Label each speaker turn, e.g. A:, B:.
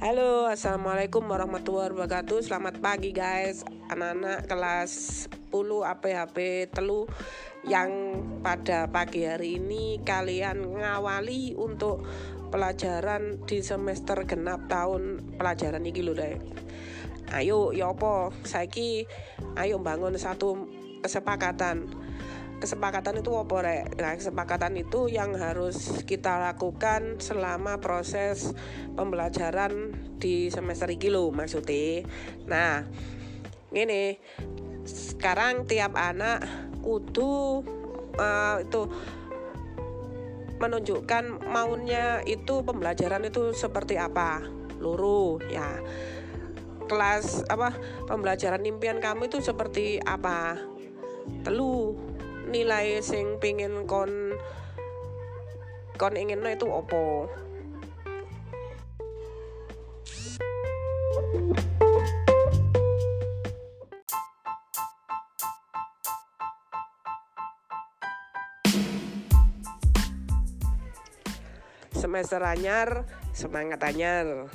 A: Halo, assalamualaikum warahmatullahi wabarakatuh. Selamat pagi guys, anak-anak kelas 10 APHP telu yang pada pagi hari ini kalian ngawali untuk pelajaran di semester genap tahun pelajaran ini lho. Ayo, ya apa? Saiki ayo bangun satu kesepakatan kesepakatan itu apa rek? Nah, kesepakatan itu yang harus kita lakukan selama proses pembelajaran di semester ini lo maksudnya. Nah, ini sekarang tiap anak kudu uh, itu menunjukkan maunya itu pembelajaran itu seperti apa. Luru ya. Kelas apa pembelajaran impian kamu itu seperti apa? Telu nilai sing pingin kon kon ingin itu opo? Semester anyar semangat anyar